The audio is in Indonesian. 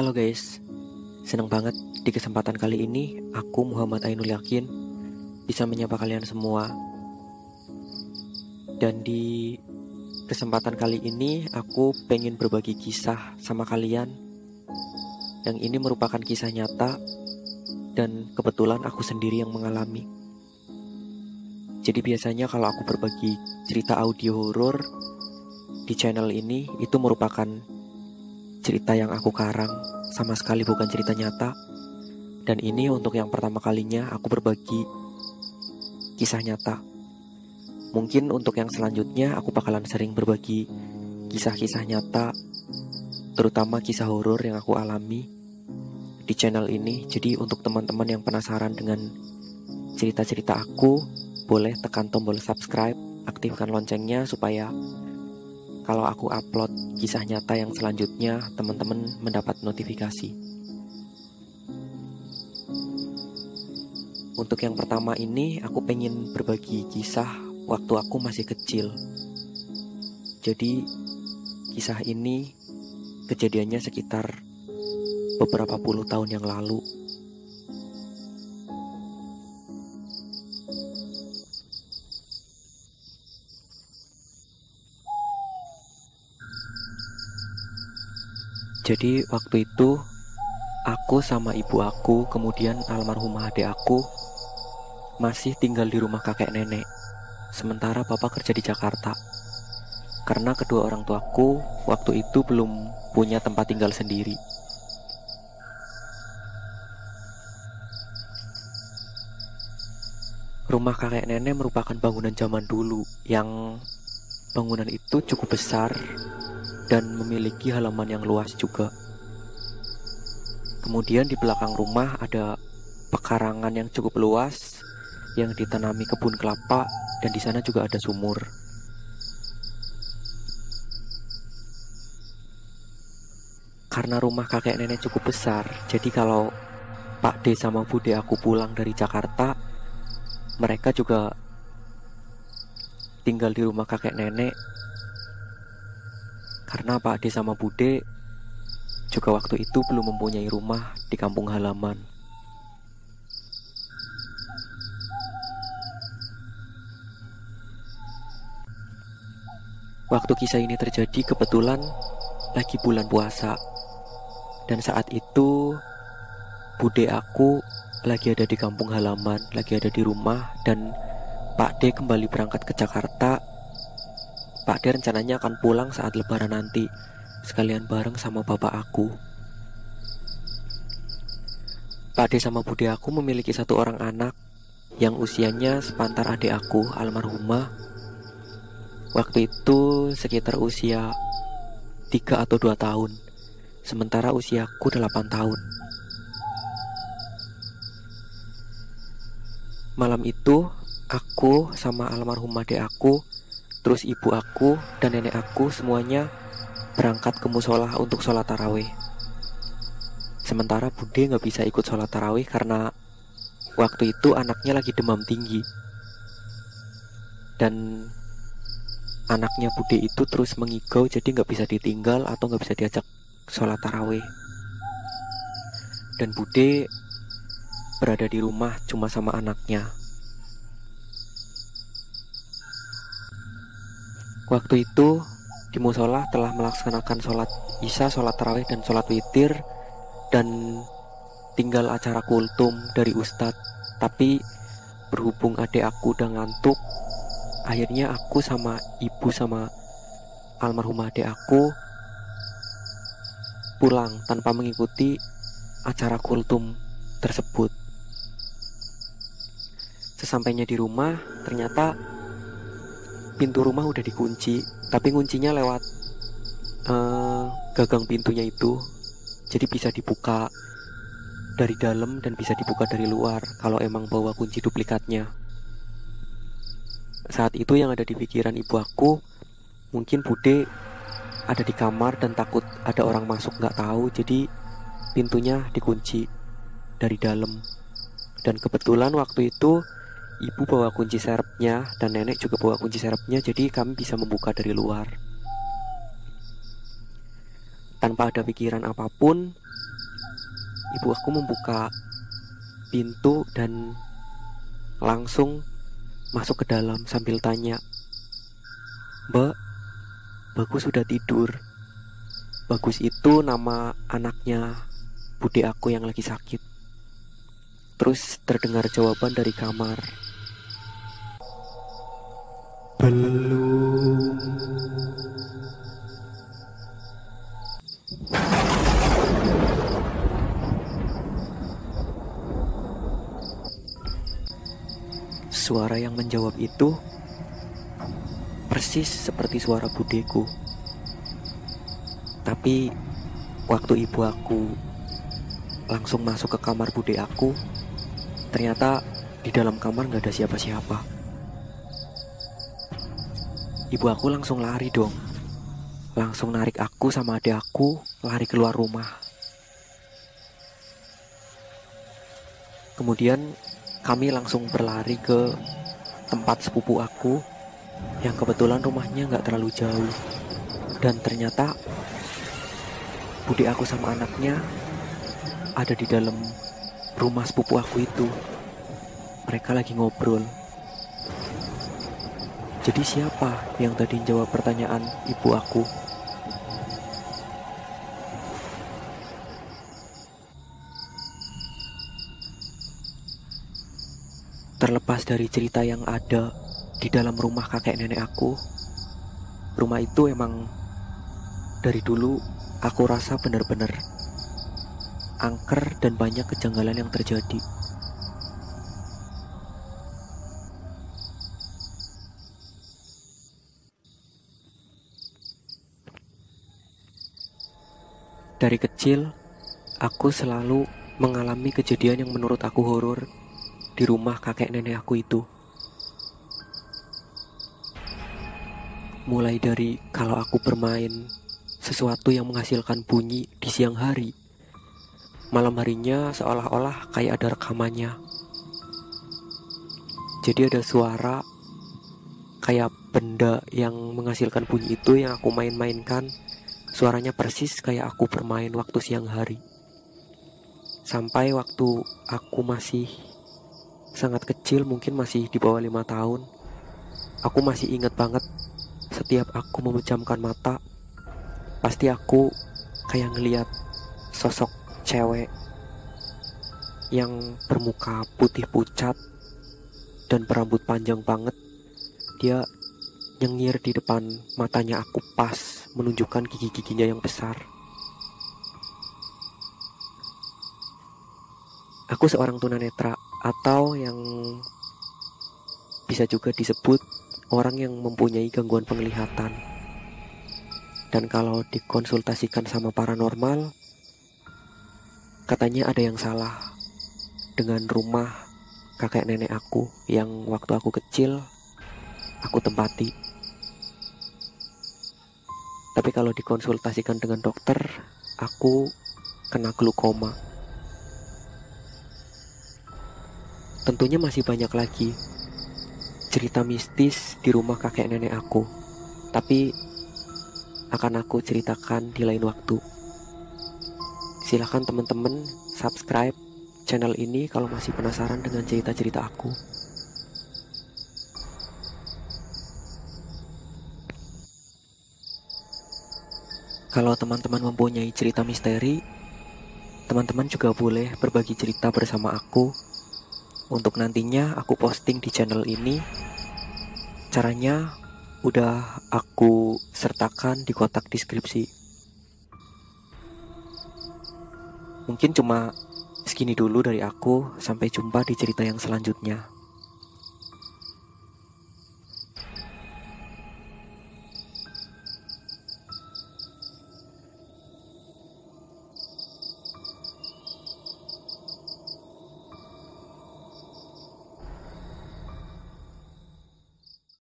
Halo guys, senang banget di kesempatan kali ini aku Muhammad Ainul Yakin bisa menyapa kalian semua. Dan di kesempatan kali ini aku pengen berbagi kisah sama kalian yang ini merupakan kisah nyata dan kebetulan aku sendiri yang mengalami. Jadi biasanya kalau aku berbagi cerita audio horor di channel ini itu merupakan cerita yang aku karang sama sekali bukan cerita nyata. Dan ini untuk yang pertama kalinya aku berbagi kisah nyata. Mungkin untuk yang selanjutnya aku bakalan sering berbagi kisah-kisah nyata, terutama kisah horor yang aku alami di channel ini. Jadi untuk teman-teman yang penasaran dengan cerita-cerita aku, boleh tekan tombol subscribe, aktifkan loncengnya supaya kalau aku upload kisah nyata yang selanjutnya, teman-teman mendapat notifikasi. Untuk yang pertama ini, aku pengen berbagi kisah waktu aku masih kecil. Jadi, kisah ini kejadiannya sekitar beberapa puluh tahun yang lalu. Jadi waktu itu aku sama ibu aku kemudian almarhumah adik aku masih tinggal di rumah kakek nenek. Sementara bapak kerja di Jakarta. Karena kedua orang tuaku waktu itu belum punya tempat tinggal sendiri. Rumah kakek nenek merupakan bangunan zaman dulu yang bangunan itu cukup besar dan memiliki halaman yang luas juga. Kemudian di belakang rumah ada pekarangan yang cukup luas yang ditanami kebun kelapa dan di sana juga ada sumur. Karena rumah kakek nenek cukup besar, jadi kalau Pak D sama Bude aku pulang dari Jakarta, mereka juga tinggal di rumah kakek nenek karena Pak Ade sama Bude juga waktu itu belum mempunyai rumah di kampung halaman. Waktu kisah ini terjadi kebetulan lagi bulan puasa. Dan saat itu Bude aku lagi ada di kampung halaman, lagi ada di rumah dan Pak D kembali berangkat ke Jakarta Pak D rencananya akan pulang saat lebaran nanti. Sekalian bareng sama bapak aku. Pak D sama Bude aku memiliki satu orang anak Yang usianya sepantar adik aku almarhumah. Waktu itu sekitar usia 3 atau 2 tahun. Sementara usiaku 8 tahun. Malam itu aku sama almarhum adik aku Terus ibu aku dan nenek aku semuanya berangkat ke musola untuk sholat tarawih. Sementara Bude nggak bisa ikut sholat tarawih karena waktu itu anaknya lagi demam tinggi. Dan anaknya Bude itu terus mengigau jadi nggak bisa ditinggal atau nggak bisa diajak sholat tarawih. Dan Bude berada di rumah cuma sama anaknya. Waktu itu di musola telah melaksanakan sholat isya, sholat tarawih dan sholat witir dan tinggal acara kultum dari ustadz. Tapi berhubung adik aku udah ngantuk, akhirnya aku sama ibu sama almarhumah adik aku pulang tanpa mengikuti acara kultum tersebut. Sesampainya di rumah, ternyata pintu rumah udah dikunci tapi kuncinya lewat uh, gagang pintunya itu. Jadi bisa dibuka dari dalam dan bisa dibuka dari luar kalau emang bawa kunci duplikatnya. Saat itu yang ada di pikiran ibu aku mungkin Bude ada di kamar dan takut ada orang masuk nggak tahu. Jadi pintunya dikunci dari dalam. Dan kebetulan waktu itu Ibu bawa kunci serepnya dan nenek juga bawa kunci serepnya jadi kami bisa membuka dari luar. Tanpa ada pikiran apa pun, ibu aku membuka pintu dan langsung masuk ke dalam sambil tanya, Mbak, Bagus sudah tidur. Bagus itu nama anaknya bude aku yang lagi sakit. Terus terdengar jawaban dari kamar. Belum. Suara yang menjawab itu persis seperti suara budeku. Tapi waktu ibu aku langsung masuk ke kamar bude aku, ternyata di dalam kamar nggak ada siapa-siapa. Ibu aku langsung lari dong, langsung narik aku sama adik aku lari keluar rumah. Kemudian kami langsung berlari ke tempat sepupu aku yang kebetulan rumahnya nggak terlalu jauh. Dan ternyata budi aku sama anaknya ada di dalam rumah sepupu aku itu. Mereka lagi ngobrol jadi siapa yang tadi jawab pertanyaan ibu aku terlepas dari cerita yang ada di dalam rumah kakek nenek aku. Rumah itu emang dari dulu aku rasa benar-benar angker dan banyak kejanggalan yang terjadi. Dari kecil, aku selalu mengalami kejadian yang menurut aku horor di rumah kakek nenek aku itu. Mulai dari kalau aku bermain sesuatu yang menghasilkan bunyi di siang hari. Malam harinya seolah-olah kayak ada rekamannya. Jadi ada suara kayak benda yang menghasilkan bunyi itu yang aku main-mainkan. Suaranya persis kayak aku bermain waktu siang hari. Sampai waktu aku masih sangat kecil, mungkin masih di bawah lima tahun. Aku masih ingat banget setiap aku memejamkan mata, pasti aku kayak ngeliat sosok cewek yang bermuka putih pucat dan berambut panjang banget. Dia nyengir di depan matanya aku pas menunjukkan gigi-giginya yang besar. Aku seorang tunanetra atau yang bisa juga disebut orang yang mempunyai gangguan penglihatan. Dan kalau dikonsultasikan sama paranormal, katanya ada yang salah dengan rumah kakek nenek aku yang waktu aku kecil aku tempati. Tapi kalau dikonsultasikan dengan dokter, aku kena glukoma. Tentunya masih banyak lagi cerita mistis di rumah kakek nenek aku. Tapi akan aku ceritakan di lain waktu. Silahkan teman-teman subscribe channel ini kalau masih penasaran dengan cerita-cerita aku. Kalau teman-teman mempunyai cerita misteri, teman-teman juga boleh berbagi cerita bersama aku untuk nantinya aku posting di channel ini. Caranya udah aku sertakan di kotak deskripsi. Mungkin cuma segini dulu dari aku. Sampai jumpa di cerita yang selanjutnya.